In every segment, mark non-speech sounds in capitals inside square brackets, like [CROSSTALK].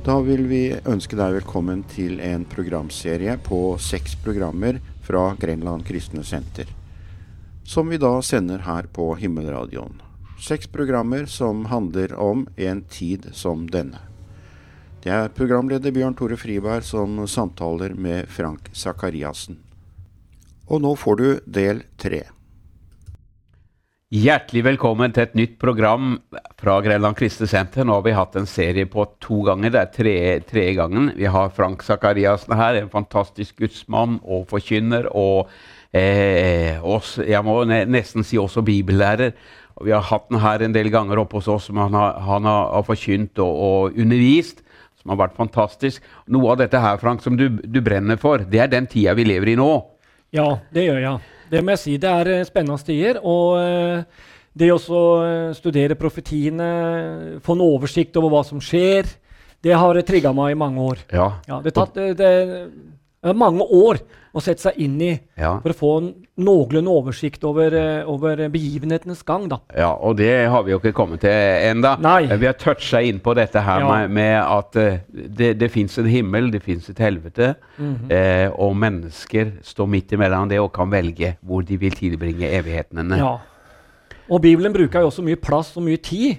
Da vil vi ønske deg velkommen til en programserie på seks programmer fra Grenland Kristne Senter. Som vi da sender her på Himmelradioen. Seks programmer som handler om en tid som denne. Det er programleder Bjørn Tore Friberg som samtaler med Frank Sakariassen. Og nå får du del tre. Hjertelig velkommen til et nytt program fra Grenland Kristne Senter. Nå har vi hatt en serie på to ganger. Det er tre, tre gangen. Vi har Frank Sakariassen her, en fantastisk gudsmann og forkynner. Og eh, oss, jeg må nesten si også bibellærer. Og vi har hatt den her en del ganger oppe hos oss som han har, han har forkynt og, og, undervist. Som har vært fantastisk. Noe av dette her, Frank, som du, du brenner for, det er den tida vi lever i nå. Ja, det gjør jeg. Det må jeg si. Det er eh, spennende tider. Og eh, det å eh, studere profetiene, få en oversikt over hva som skjer, det har trigga meg i mange år. Ja. ja det, tatt, det, det mange år å sette seg inn i ja. for å få en noenlunde oversikt over, over, begivenhetenes gang. Da. Ja, Og det har vi jo ikke kommet til enda. Nei. Vi har toucha inn på dette her ja. med, med, at det, det fins en himmel, det fins et helvete, mm -hmm. eh, og mennesker står midt imellom det og kan velge hvor de vil tilbringe evighetene. Ja. Og Bibelen bruker jo også mye plass og mye tid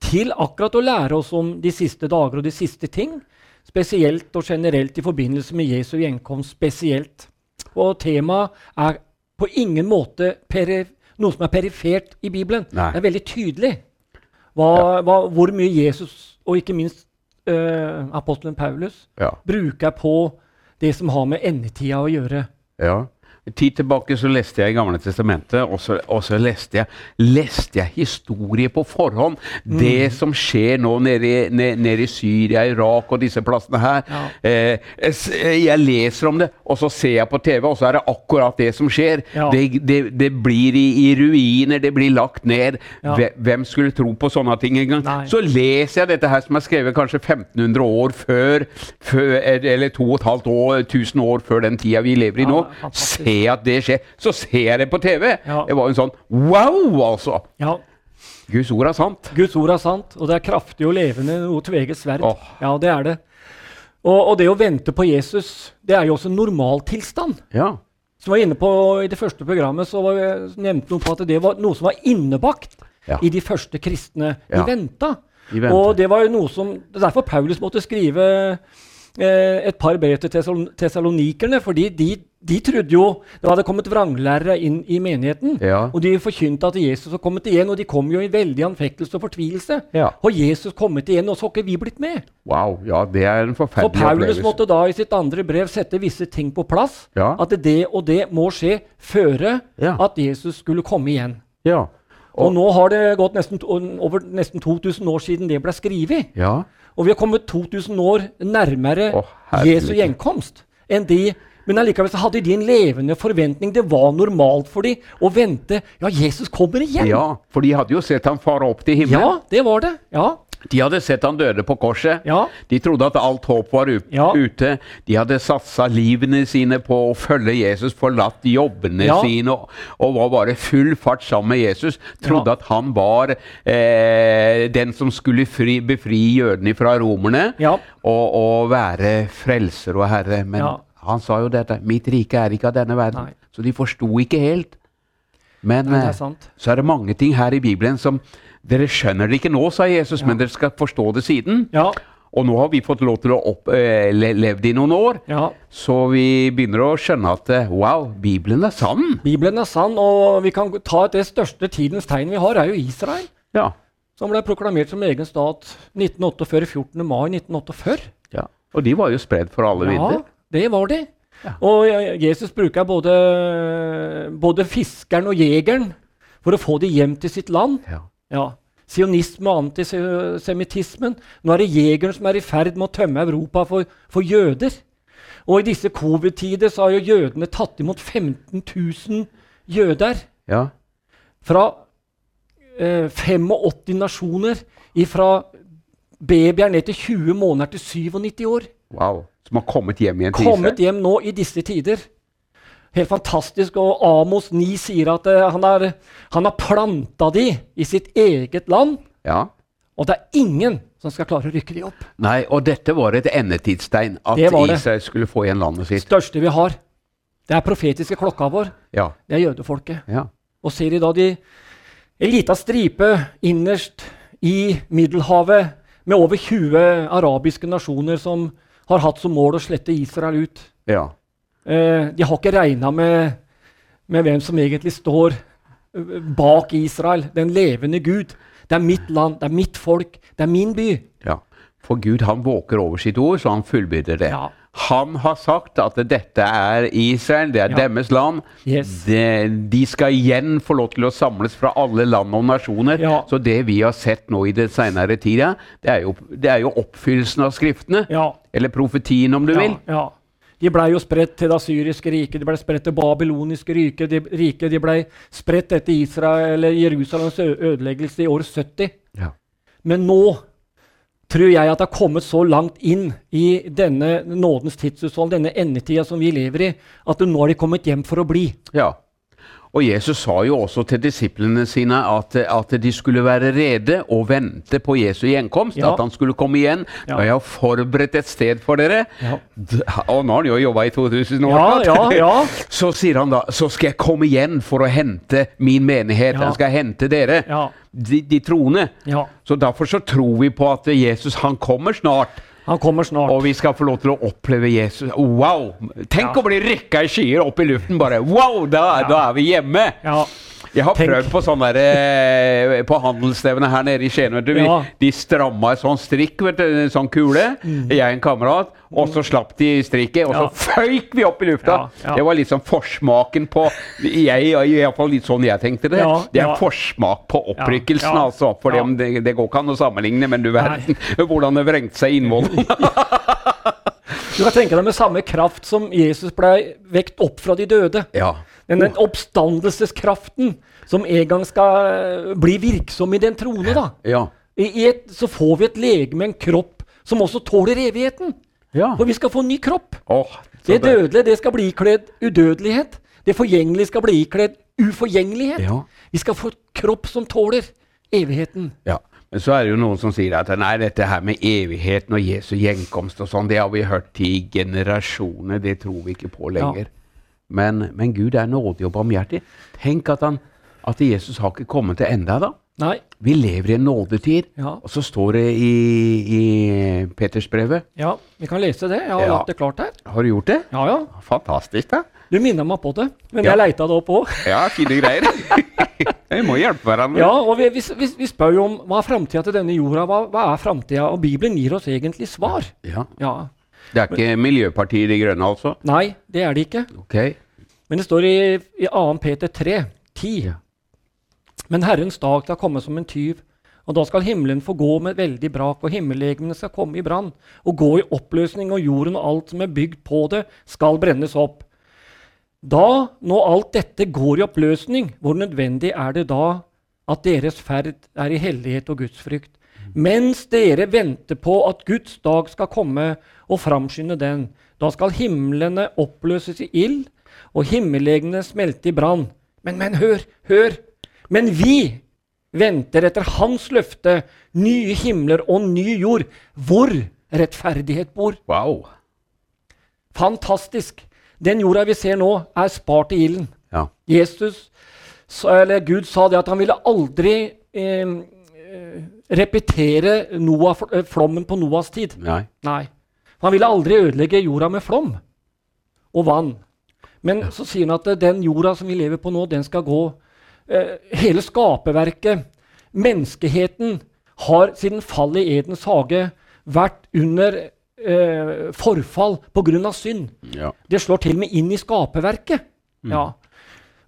til akkurat å lære oss om de siste dager og de siste ting spesielt og generelt i forbindelse med Jesu gjenkomst spesielt. Og temaet er på ingen måte noe som er perifert i Bibelen. Nei. Det er veldig tydelig hva, ja. hva, hvor mye Jesus, og ikke minst uh, apostelen Paulus, ja. bruker på det som har med endetida å gjøre. Ja tid tilbake så leste jeg i Gamle testamentet, og så, og så leste, jeg, leste, jeg, historie på forhånd. Mm. Det som skjer nå nede i, ned, ned i, Syria, Irak og disse plassene her. Ja. Eh, eh jeg leser om det, og så ser jeg på TV, og så er det akkurat det som skjer. Ja. Det, det, det, blir i, i, ruiner, det blir lagt ned. Ja. Hvem skulle tro på sånne ting engang? Så leser jeg dette her som er skrevet kanskje 1500 år før, før eller 2500 år før den tida vi lever i nå. Se at det skjer. Så ser jeg det på TV. Ja. Det var jo en sånn wow, altså. Ja. Guds ord er sant. Guds ord er sant, og det er kraftig og levende, noe tveget sverd. Oh. Ja, det er det. Og, og, det å vente på Jesus, det er jo også en normaltilstand. Ja. Som var inne på I det første programmet så var nevnte noen på at det var noe som var innebakt ja. i de første kristne. De venta. De venta. Og det var jo noe som, det er derfor Paulus måtte skrive eh, et par brev til tesalonikerne. fordi de, de, trodde jo det hadde kommet vranglærere inn i menigheten. Ja. Og de forkynte at Jesus var kommet igjen, og de kom jo i veldig anfektelse og fortvilelse. Ja. Og Jesus kommet igjen, og så har ikke vi blitt med. Wow, ja, det er en forferdelig Så Paulus måtte da i sitt andre brev sette visse ting på plass. Ja. At det og det må skje føre at Jesus skulle komme igjen. Ja. Og, og, nå har det gått nesten, over nesten 2000 år siden det ble skrevet. Ja. Og vi har kommet 2000 år nærmere Å, Jesu gjenkomst enn de. Men allikevel så hadde de en levende forventning. Det var normalt for dem å vente. Ja, Jesus kommer igjen! Ja, for de hadde jo sett ham fare opp til himmelen. Ja, det var det. Ja. De hadde sett han døde på korset. Ja. De trodde at alt håp var ja. ute. De hadde satsa livene sine på å følge Jesus, forlatt jobbene ja. sine og, og, var bare full fart sammen med Jesus. Trodde at han var eh, den som skulle fri, befri jødene fra romerne og, og, være frelser og herre. Men han sa jo dette 'Mitt rike er ikke av denne verden'. Nei. Så de forsto ikke helt. Men Nei, er eh, så er det mange ting her i Bibelen som dere skjønner det ikke nå, sa Jesus, ja. men dere skal forstå det siden. Ja. Og nå har vi fått lov til å opp, eh, levd i noen år, ja. så vi begynner å skjønne at eh, wow, Bibelen er sann. Bibelen er sann, og vi kan ta at det største tidens tegn vi har, er jo Israel. Ja. Som ble proklamert som egen stat 1948, 14. mai 1948. Ja. Og de var jo spredd for alle vidder. Det var de. Ja. Og Jesus bruker både, både fiskeren og jegeren for å få de hjem til sitt land. Ja. Ja. Sionisme og antisemittismen. Nå er det jegeren som er i ferd med å tømme Europa for, for jøder. Og i disse covid-tider så har jo jødene tatt imot 15 000 jøder. Ja. Fra eh, 85 nasjoner. Fra babyer ned til 20 måneder til 97 år. Wow. Som har kommet hjem igjen til Kommet hjem nå i disse tider. Helt fantastisk. Og Amos 9 sier at uh, han, har, han har planta de i sitt eget land. Ja. Og det er ingen som skal klare å rykke de opp. Nei, og dette var et endetidstegn. At Det. Israel skulle få igjen landet sitt. største vi har. Det er profetiske klokka vår. Ja, Det er jødefolket. ja. Og ser de da de en lita stripe innerst i Middelhavet med over 20 arabiske nasjoner som har hatt som mål å slette Israel ut. ja. Eh, de har ikke regna med, med hvem som egentlig står eh, bak Israel, den levende Gud. Det er mitt land, det er mitt folk, det er min by. ja. For Gud han våker over sitt ord, så han fullbyrder det. Ja. Han har sagt at dette er Israel, det er Ja. deres land. Yes. De, de skal igjen få lov til å samles fra alle land og nasjoner. Ja. Så det vi har sett nå i det senere tida, det er jo, det er jo oppfyllelsen av Skriftene. Ja. Eller profetien, om du vil. Ja. De blei jo spredt til det asyriske riket, de blei spredt til babyloniske riket, de, rike, de blei spredt etter Israel, eller Jerusalems ødeleggelse i år 70. Ja. Men nå tror jeg at det har kommet så langt inn i denne nådens tidshushold, denne endetida som vi lever i, at nå har de kommet hjem for å bli. Ja. Og Jesus sa jo også til disiplene sine at, at de skulle være rede og vente på Jesu gjenkomst. Ja. At han skulle komme igjen. Ja. Og jeg har forberedt et sted for dere. Ja. Og nå har han jo jobba i 2000 år. Ja, ja, ja. [LAUGHS] Så sier han da så skal jeg komme igjen for å hente min menighet. Jeg skal hente dere, Ja. de, de troende. ja. Så derfor så tror vi på at Jesus han kommer snart. Han kommer snart. Og vi skal få lov til å oppleve Jesus. Wow! Tenk Ja. å bli rykka i skyer opp i luften, bare. Wow! Da, da er vi hjemme! Ja. Jeg har Tenk. prøvd på sånn der, eh, på handelsstevnet her nede i Skien. vet du. Vi, Ja. De stramma en sånn strikk, vet du, en sånn kule. Jeg og en kamerat. Og så slapp de strikket, og så Mm. Føyk vi opp i lufta. Ja, ja. Det var liksom forsmaken på jeg, Iallfall litt sånn jeg tenkte det. Ja, det er ja. forsmak på opprykkelsen, Ja, ja. altså. For Ja. det, det går ikke an å sammenligne, men du verden [LAUGHS] hvordan det vrengte seg innvollene. [LAUGHS] Du kan tenke deg med samme kraft som Jesus ble vekt opp fra de døde. ja. Den, den oppstandelseskraften som en gang skal eh, bli virksom i den trone. da. ja. I, et, så får vi et legeme, en kropp, som også tåler evigheten. ja. For vi skal få en ny kropp. Oh, Det dødelige det skal bli ikledd udødelighet. Det forgjengelige skal bli ikledd uforgjengelighet. Ja. Vi skal få et kropp som tåler evigheten. Ja, men så er det jo noen som sier at nei, dette her med evigheten og Jesu gjenkomst og sånn, det har vi hørt i generasjoner, det tror vi ikke på lenger. Men, men Gud er nådig og barmhjertig. Tenk at, han, at Jesus har ikke kommet til enda da. Nei. Vi lever i en nådetid, Ja. og så står det i, i Petersbrevet. Ja, vi kan lese det. Jeg har Ja. lagt det klart her. Har du gjort det? Ja, ja. Fantastisk, da. Du minner meg på det, men Ja. jeg leita det opp òg. Ja, fine greier. [LAUGHS] vi må hjelpe hverandre. Ja, og vi, vi, vi, vi spør jo om hva er framtida til denne jorda. Hva, hva er framtida? Og Bibelen gir oss egentlig svar. Ja. Ja. Det er ikke Miljøpartiet De Grønne, altså? Nei, det er det ikke. Ok. Men det står i, i 2. Peter 3, 10. Men Herrens dag skal komme som en tyv, og da skal himmelen få gå med veldig brak, og himmellegemene skal komme i brann, og gå i oppløsning, og jorden og alt som er bygd på det, skal brennes opp. Da, når alt dette går i oppløsning, hvor nødvendig er det da at deres ferd er i hellighet og gudsfrykt? Mens dere venter på at Guds dag skal komme og framskynde den, da skal himlene oppløses i ild, og himmellegene smelte i brann. Men, men, hør, hør! Men vi venter etter Hans løfte, nye himler og ny jord, hvor rettferdighet bor. Wow. Fantastisk! Den jorda vi ser nå, er spart i ilden. Ja. Jesus, eller Gud sa det at han ville aldri eh, eh, repetere Noah, eh, flommen på Noas tid. Nei. Nei. Han ville aldri ødelegge jorda med flom og vann. Men så sier han at eh, den jorda som vi lever på nå, den skal gå eh, Hele skaperverket, menneskeheten, har siden fallet i Edens hage vært under eh, forfall pga. synd. Ja. Det slår til og med inn i skaperverket. Ja.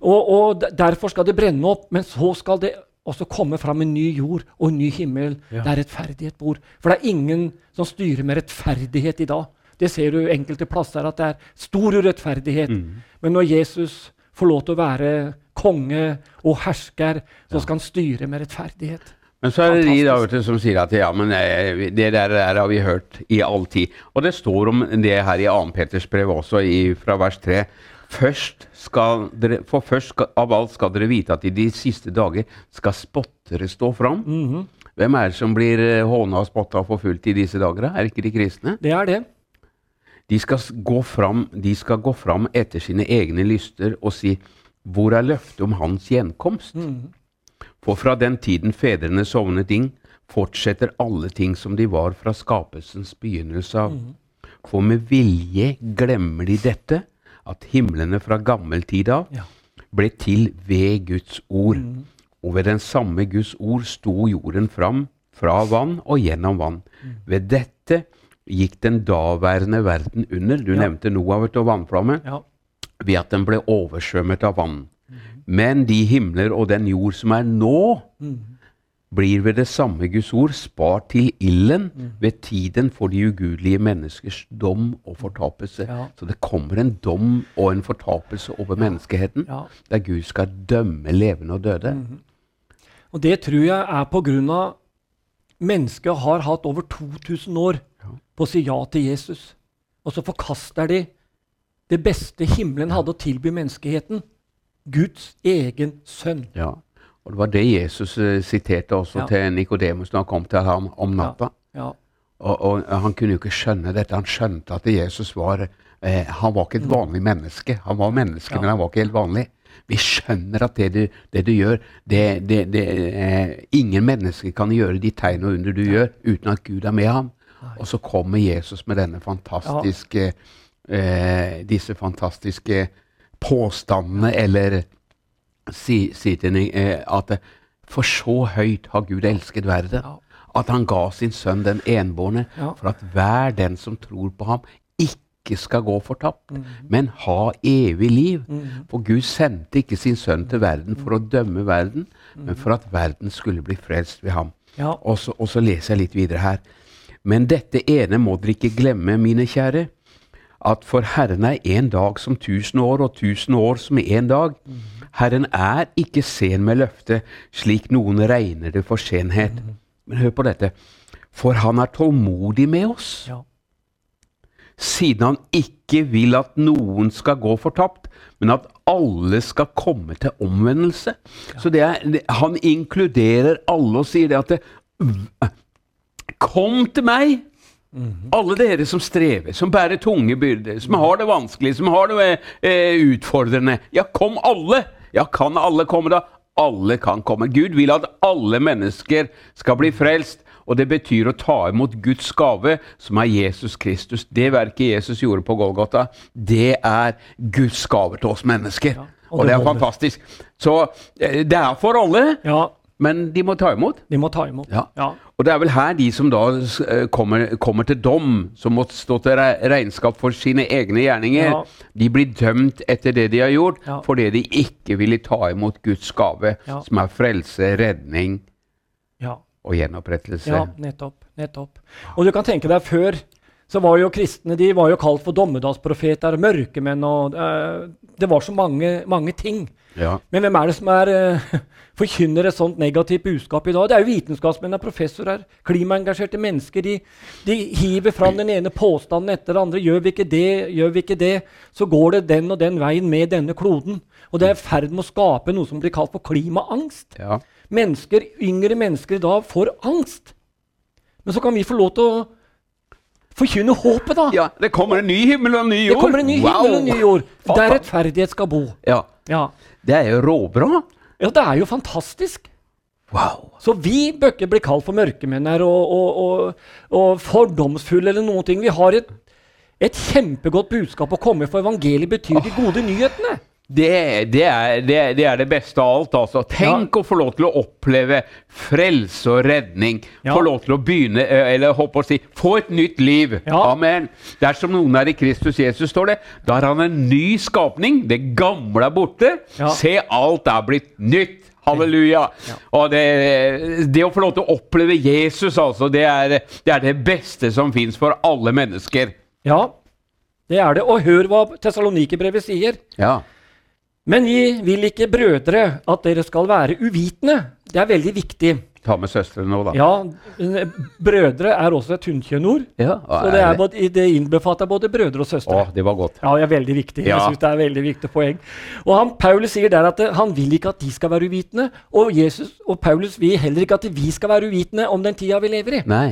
Og, og derfor skal det brenne opp, men så skal det også komme fram en ny jord og en ny himmel Ja. der rettferdighet bor. For det er ingen som styrer med rettferdighet i dag. Det ser du enkelte plasser at det er stor urettferdighet. Men når Jesus får lov til å være konge og hersker, så skal han styre med rettferdighet. Men så er det de da, vet du, som sier at ja, men eh, det der, der har vi hørt i all tid. Og det står om det her i 2. Peters brev også, i, fra vers 3. Først dere, for først skal, av alt skal dere vite at i de siste dager skal spottere stå fram. Mhm. Hvem er det som blir eh, håna og spotta og forfulgt i disse dager? da? Er det ikke de kristne? Det er det. De skal, gå fram, de skal gå fram etter sine egne lyster og si hvor er løftet om hans gjenkomst? For fra den tiden fedrene sovnet inn, fortsetter alle ting som de var fra skapelsens begynnelse av. For med vilje glemmer de dette, at himlene fra gammel tid av ble til ved Guds ord. Og ved den samme Guds ord sto jorden fram fra vann og gjennom vann. Ved dette gikk den daværende verden under. Du Ja. nevnte Noah og vannflamme. Ja. Ved at den ble oversvømmet av vann. Men de himler og den jord som er nå, blir ved det samme Guds ord spart til ilden ved tiden for de ugudelige menneskers dom og fortapelse. Ja. Så det kommer en dom og en fortapelse over menneskeheten, Ja. der Gud skal dømme levende og døde. Og det tror jeg er av mennesket har hatt over 2000 år på å si ja til Jesus. Og så forkaster de det beste himmelen hadde å tilby menneskeheten. Guds egen sønn. Ja. Og det var det Jesus eh, siterte også Ja. til Nikodemus når han kom til ham om natta. Ja. Og, og Han kunne jo ikke skjønne dette. Han skjønte at Jesus var eh, Han var ikke et vanlig menneske. Han var menneske, Mm. Men han var ikke helt vanlig. Vi skjønner at det du, det du gjør det, det, det, eh, Ingen mennesker kan gjøre de tegn og under du gjør, uten at Gud er med ham. Og så kommer Jesus med denne fantastiske eh, disse fantastiske påstandene, eller si, si til eh, at for så høyt har Gud elsket verden, at han ga sin sønn den enbårne, for at hver den som tror på ham, ikke skal gå fortapt, Mm. men ha evig liv. For Gud sendte ikke sin sønn til verden for å dømme verden, Mm. men for at verden skulle bli frelst ved ham. Ja. Og så, og så leser jeg litt videre her. Men dette ene må dere ikke glemme, mine kjære, at for Herren er en dag som tusen år, og tusen år som en dag. Herren er ikke sen med løftet, slik noen regner det for senhet. Men hør på dette. For han er tålmodig med oss, Ja. siden han ikke vil at noen skal gå fortapt, men at alle skal komme til omvendelse. Så det er, han inkluderer alle og sier det at det, Kom til meg! Alle dere som strever, som bærer tunge byrder, som har det vanskelig, som har det eh, utfordrende. Ja, kom alle! Ja, kan alle komme, da? Alle kan komme. Gud vil at alle mennesker skal bli frelst. Og det betyr å ta imot Guds gave, som er Jesus Kristus. Det verket Jesus gjorde på Golgata, det er Guds gave til oss mennesker. og og, det det er fantastisk. Så eh, det er for alle, ja. Men de må ta imot. De må ta imot. Ja. Ja. Og det er vel her de som da eh, kommer, kommer til dom, som må stå til regnskap for sine egne gjerninger, Ja. de blir dømt etter det de har gjort, Ja. fordi de ikke ville ta imot Guds gave, som er frelse, redning ja. og gjenopprettelse. Ja, nettopp. nettopp. Og du kan tenke deg før så var jo kristne de var jo kalt for dommedagsprofeter, mørkemenn og uh, Det var så mange, mange ting. Ja. Men hvem er det som er, uh, [LAUGHS] forkynner et sånt negativt budskap i dag? Det er jo vitenskapsmenn og professorer. Klimaengasjerte mennesker. De, de hiver fram den ene påstanden etter den andre. Gjør vi ikke det, gjør vi ikke det, så går det den og den veien med denne kloden. Og det er i ferd med å skape noe som blir kalt for klimaangst. Ja. Mennesker, Yngre mennesker i dag får angst. Men så kan vi få lov til å forkynne håpet, da. ja, det kommer en ny himmel og en ny jord. Det kommer en ny himmel og en ny jord, der rettferdighet skal bo. Ja, Ja. Det er jo råbra! ja, det er jo fantastisk. Wow! Så vi bør ikke bli kalt for mørkemenn her og, og, og, og fordomsfulle eller noen ting. Vi har et, et kjempegodt budskap å komme med, for evangeliet betyr de gode nyhetene. Det, det, er, det, det er det beste av alt. altså. Tenk å få lov til å oppleve frelse og redning. Ja. Få lov til å begynne, eller håpe å si, få et nytt liv. Ja. Amen. Dersom noen er i Kristus Jesus, står det, da er han en ny skapning. Det gamle er borte. Ja. Se, alt er blitt nytt. Halleluja. Og det, det å få lov til å oppleve Jesus, altså, det er det, er det beste som fins for alle mennesker. Ja, det er det. Og hør hva Tessalonikerbrevet sier. Ja. Men vi vil ikke, brødre, at dere skal være uvitende. Det er veldig viktig. Ta med søstrene nå, da. Ja, eh, brødre er også et hunnkjønnord. Ja, Så det, er både, det innbefatter både brødre og søstre. Å, det var godt. Ja, det er veldig viktig. Ja. Jeg synes det er veldig viktig poeng. Og han, Paulus sier der at eh, han vil ikke at de skal være uvitende. Og, Jesus, og Paulus vil heller ikke at vi skal være uvitende om den tida vi lever i. Nei.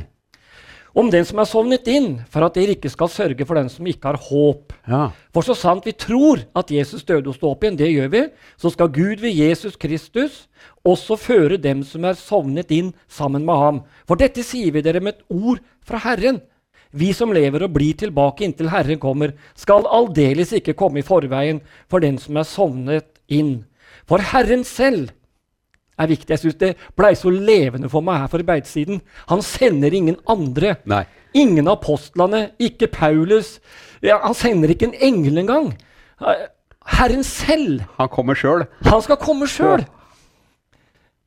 Om den som er sovnet inn, for at dere ikke skal sørge for den som ikke har håp. Ja. For så sant vi tror at Jesus døde og sto opp igjen, det gjør vi, så skal Gud ved Jesus Kristus også føre dem som er sovnet inn, sammen med ham. For dette sier vi dere med et ord fra Herren. Vi som lever og blir tilbake inntil Herren kommer, skal aldeles ikke komme i forveien for den som er sovnet inn. For Herren selv er viktig. Jeg synes det blei så levende for meg her for arbeidssiden. Han sender ingen andre. Nei. Ingen av apostlene, ikke Paulus. Ja, han sender ikke en engel engang. Herren selv. Han kommer sjøl. Han skal komme sjøl.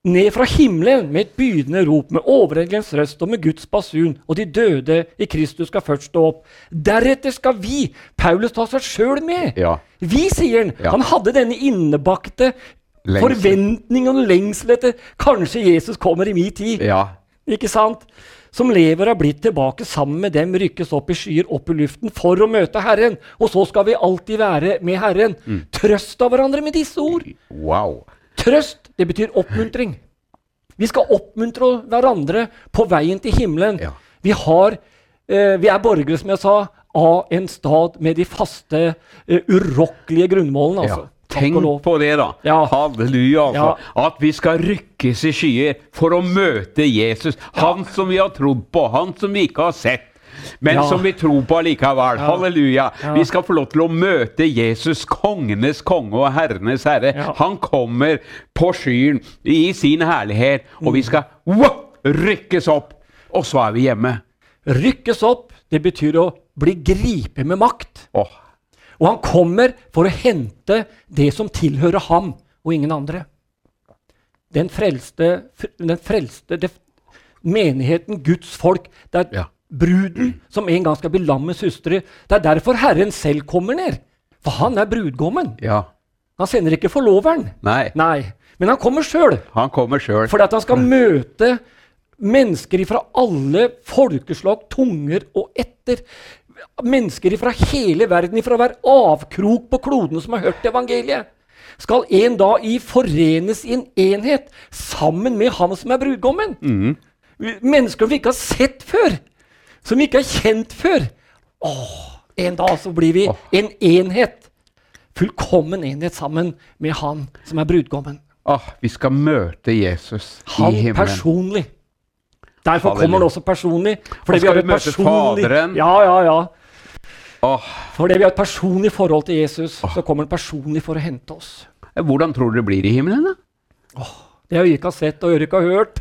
Ned fra himmelen med et bydende rop, med overengelens røst og med Guds basun, og de døde i Kristus skal først stå opp. Deretter skal vi Paulus ta seg sjøl med. Ja. Vi, sier han. Ja. Han hadde denne innebakte Lengsel. forventning og lengsel etter kanskje Jesus kommer i min tid. Ja. Ikke sant? Som lever og blitt tilbake sammen med dem, rykkes opp i skyer, opp i luften, for å møte Herren. Og så skal vi alltid være med Herren. Mm. Trøst av hverandre med disse ord. Wow. Trøst, det betyr oppmuntring. Vi skal oppmuntre hverandre på veien til himmelen. Ja. Vi, har, eh, vi er borgere, som jeg sa, av en stad med de faste, eh, urokkelige grunnmålene. Altså. Ja. Tenk på det, da. Ja. Halleluja. Altså. At vi skal rykkes i skyer for å møte Jesus. Han som vi har trodd på, han som vi ikke har sett. Men Ja. som vi tror på allikevel. Halleluja. Ja. Vi skal få lov til å møte Jesus, kongenes konge og herrenes herre. Ja. Han kommer på skyen i sin herlighet, og Mm. vi skal wow, rykkes opp. Og så er vi hjemme. Rykkes opp, det betyr å bli gripet med makt. Åh, Og han kommer for å hente det som tilhører ham, og ingen andre. Den frelste, den frelste det, menigheten, Guds folk. Det er Ja. bruden som en gang skal bli lammets hustru. Det er derfor Herren selv kommer ned. For han er brudgommen. ja. Han sender ikke forloveren. Nei, Nei, men han kommer sjøl. han kommer sjøl. Fordi at han skal møte mennesker fra alle folkeslag, tunger og etter. Mennesker fra hele verden, fra hver avkrok på kloden som har hørt evangeliet. Skal en da i forenes i en enhet sammen med han som er brudgommen. Mennesker vi ikke har sett før, som vi ikke har kjent før. Åh, en dag så blir vi en enhet. Fullkommen enhet sammen med han som er brudgommen. Åh, vi skal møte Jesus Han i himmelen. Han personlig. Derfor Halleluja. kommer han også personlig. Fordi vi har et personlig? Ja, ja, ja. Oh. Fordi vi har et personlig forhold til Jesus, så kommer han personlig for å hente oss. hvordan tror du det blir i himmelen, da? Det har vi ikke har sett og ikke har hørt.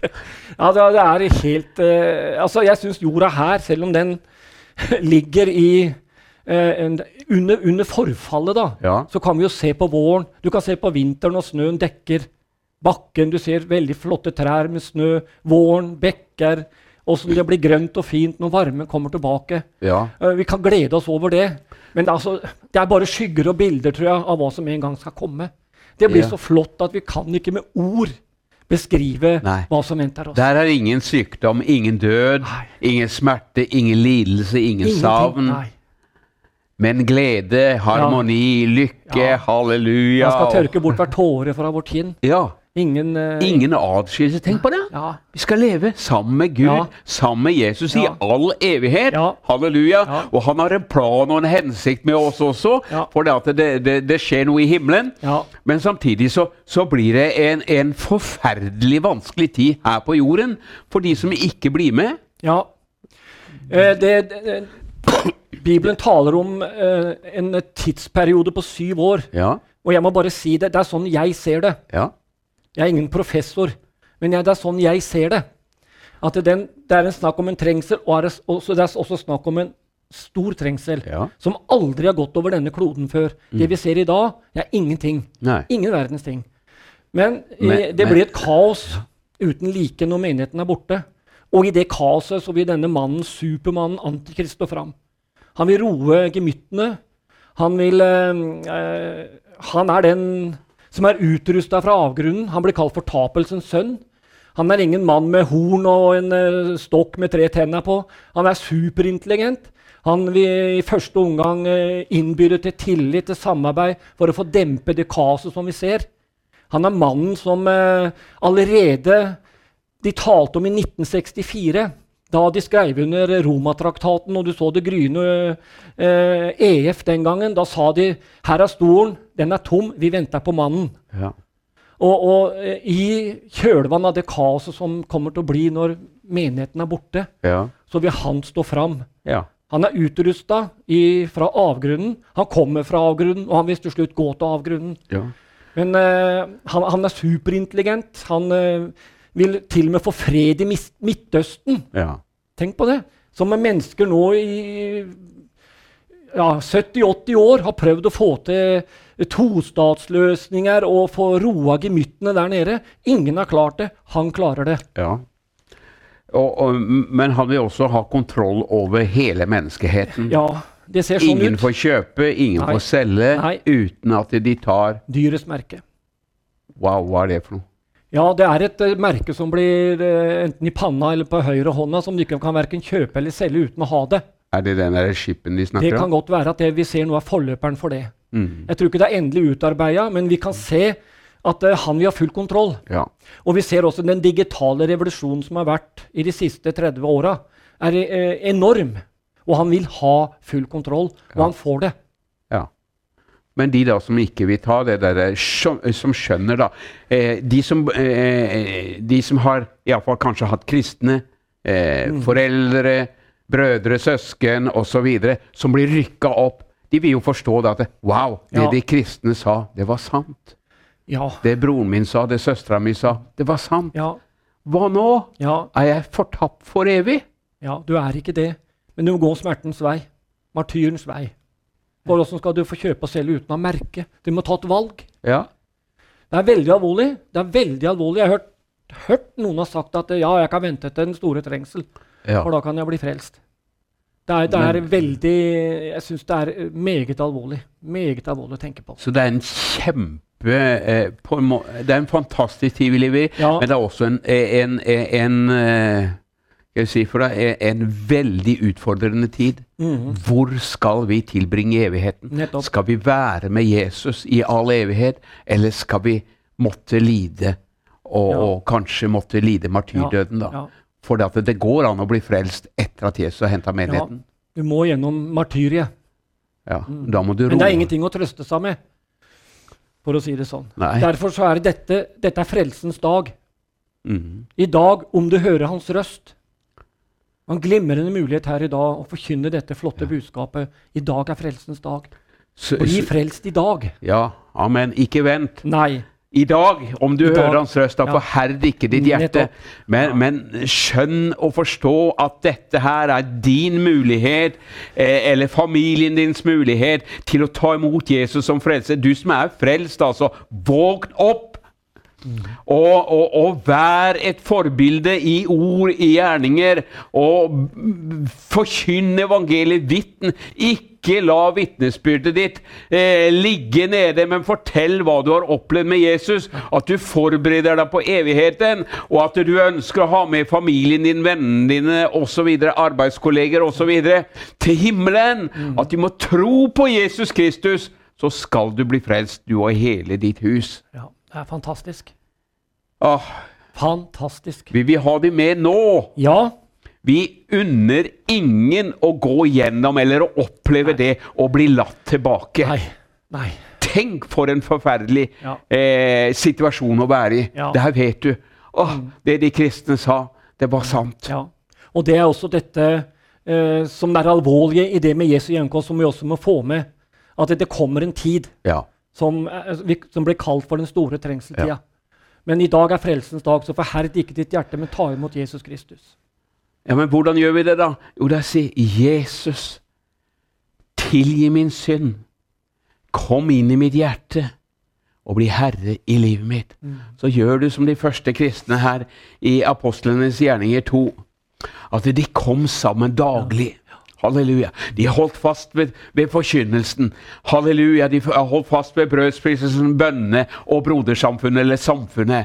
Ja, det, det er helt uh, Altså, jeg syns jorda her, selv om den [LAUGHS] ligger i uh, en, under, under forfallet, da, Ja. så kan vi jo se på våren. Du kan se på vinteren, og snøen dekker bakken. Du ser veldig flotte trær med snø. Våren, bekker. Åssen det blir grønt og fint når varmen kommer tilbake. Ja. Uh, vi kan glede oss over det. Men det er, altså, det er bare skygger og bilder tror jeg, av hva som en gang skal komme. Det blir Ja. så flott at vi kan ikke med ord beskrive Nei. hva som venter oss. Der er ingen sykdom, ingen død, Nei. ingen smerte, ingen lidelse, ingen Ingenting. savn. Nei. Men glede, harmoni, lykke, Ja. halleluja. Man skal tørke bort hver tåre fra vår kinn. Ja. Ingen, uh, Ingen adskillelse. Tenk på det! Ja. Vi skal leve sammen med Gud, Ja. sammen med Jesus Ja. i all evighet. Ja. Halleluja. Ja. Og han har en plan og en hensikt med oss også, Ja. for det, det, det, skjer noe i himmelen. Ja. Men samtidig så, så blir det en, en forferdelig vanskelig tid her på jorden for de som ikke blir med. ja. Eh, det, Bibelen taler om eh, en tidsperiode på syv år. Ja. Og jeg må bare si det. Det er sånn jeg ser det. Ja. Jeg er ingen professor, men jeg, det er sånn jeg ser det. At det, den, det er en snakk om en trengsel, og er det, også, det er også snakk om en stor trengsel Ja. som aldri har gått over denne kloden før. Det vi ser i dag, er ingenting. Nei. Ingen verdens ting. Men, Men- eh, det men- blir et kaos uten like når menigheten er borte. Og i det kaoset så vil denne mannen, supermannen, Antikrist, stå fram. Han vil roe gemyttene. Han vil øh, Han er den som er utrusta fra avgrunnen. Han blir kalt fortapelsens sønn. Han er ingen mann med horn og en uh, stokk med tre tenner på. Han er superintelligent. Han vil i første omgang uh, innbyde til tillit, til samarbeid, for å få dempe det kaoset som vi ser. Han er mannen som uh, allerede de talte om i 1964 da de skrev under Romatraktaten, og du så det gryende eh, EF den gangen, da sa de her er stolen, den er tom, vi venter på mannen. Ja. Og, og eh, i kjølvannet av det kaoset som kommer til å bli når menigheten er borte, Ja. så vil han stå fram. Ja. Han er utrusta fra avgrunnen. Han kommer fra avgrunnen, og han vil til slutt gå til avgrunnen. Ja. Men eh, han, han, er superintelligent. Han eh, vil til og med få fred i Midtøsten. ja. Tenk på det. Som er mennesker nå i ja, 70-80 år har prøvd å få til tostatsløsninger og få roa gemyttene der nede. Ingen har klart det. Han klarer det. ja. Og, og, men han vil også ha kontroll over hele menneskeheten. Ja, det ser sånn ingen ut. får kjøpe, ingen Nei. får selge, Nei. uten at de tar Dyrets merke. Wow, hva er det for noe? Ja, det er et uh, merke som blir uh, enten i panna eller på høyre hånda, som du ikke kan verken kjøpe eller selge uten å ha det. Er det den der skipen de snakker om? Det kan godt være at det vi ser nå, er forløperen for det. Mm. Jeg tror ikke det er endelig utarbeida, men vi kan se at uh, han vil ha full kontroll. Ja. Og vi ser også den digitale revolusjonen som har vært i de siste 30 åra, er enorm. Og han vil ha full kontroll, og Ja. han får det. Men de da som ikke vil ta det derre eh, som skjønner, da eh, de, som, eh, de som har iallfall kanskje hatt kristne eh, Mm. foreldre, brødre, søsken osv., som blir rykka opp, de vil jo forstå det at wow, det Ja. de kristne sa, det var sant. Ja. Det broren min sa, det søstera mi sa, det var sant. Ja. Hva nå? Ja. Er jeg fortapt for evig? Ja, du er ikke det. Men du må gå smertens vei. Martyrens vei. For åssen skal du få kjøpe og selge uten å merke? Du må ta et valg. Ja. Det er veldig alvorlig. Det er veldig alvorlig. Jeg har hørt, hørt noen har sagt at ja, jeg kan vente til den store trengsel, ja. for da kan jeg bli frelst. Det er, det er veldig Jeg syns det er meget alvorlig. Meget alvorlig å tenke på. Så det er en kjempe eh, en Det er en fantastisk tid vi lever i, Ja. men det er også en, en, en, eh, Skal jeg si for deg en veldig utfordrende tid. Mhm. Hvor skal vi tilbringe evigheten? Nettopp. Skal vi være med Jesus i all evighet, eller skal vi måtte lide, og, Ja. og kanskje måtte lide martyrdøden, da? Ja. For det, det går an å bli frelst etter at Jesus har henta menigheten. Du må gjennom martyriet. Ja. Da må du Men det er ingenting å trøste seg med, for å si det sånn. Nei. Derfor så er dette, dette er frelsens dag. Mhm. I dag, om du hører hans røst. En glimrende mulighet her i dag å forkynne dette flotte budskapet. I dag er frelsens dag. Bli frelst i dag. Ja, amen. Ikke vent. Nei. I dag, om du hører hans røst, da Ja. forherd ikke ditt hjerte. Men, Ja. men skjønn og forstå at dette her er din mulighet, eh, eller familien dins mulighet, til å ta imot Jesus som frelser. Du som er frelst, altså. Våg opp! Og, og, og vær et forbilde i ord, i gjerninger, og forkynn evangeliet. Vitn. Ikke la vitnesbyrdet ditt eh, ligge nede, men fortell hva du har opplevd med Jesus. At du forbereder deg på evigheten, og at du ønsker å ha med familien din, vennene dine osv., arbeidskolleger osv. til himmelen. At de må tro på Jesus Kristus, så skal du bli frelst, du og hele ditt hus. Ja, det er fantastisk. Ah, Fantastisk. vi vil ha de med nå. Ja. Vi unner ingen å gå gjennom eller å oppleve det og bli latt tilbake. Nei. Nei. Tenk for en forferdelig Ja. eh, situasjon å være i. Ja. Det her vet du. Åh, Det de kristne sa, det var sant. Ja. Og det er også dette eh, som er alvorlige i det med Jesu gjenkomst, som vi også må få med. At det kommer en tid Ja. Som, eh, som blir kalt for den store trengseltida. Ja. Men i dag er frelsens dag, så forherd ikke ditt hjerte, men ta imot Jesus Kristus. ja, men hvordan gjør vi det, da? Jo, da sier Jesus, tilgi min synd. Kom inn i mitt hjerte og bli herre i livet mitt. Så gjør du som de første kristne her i apostlenes gjerninger 2. At de kom sammen daglig. Halleluja. De holdt fast ved, ved forkynnelsen. Halleluja. De holdt fast ved brødspriselsen, bønnene og brodersamfunnet eller samfunnet.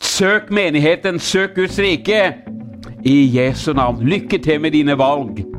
Søk menigheten, søk Guds rike. I Jesu navn. Lykke til med dine valg.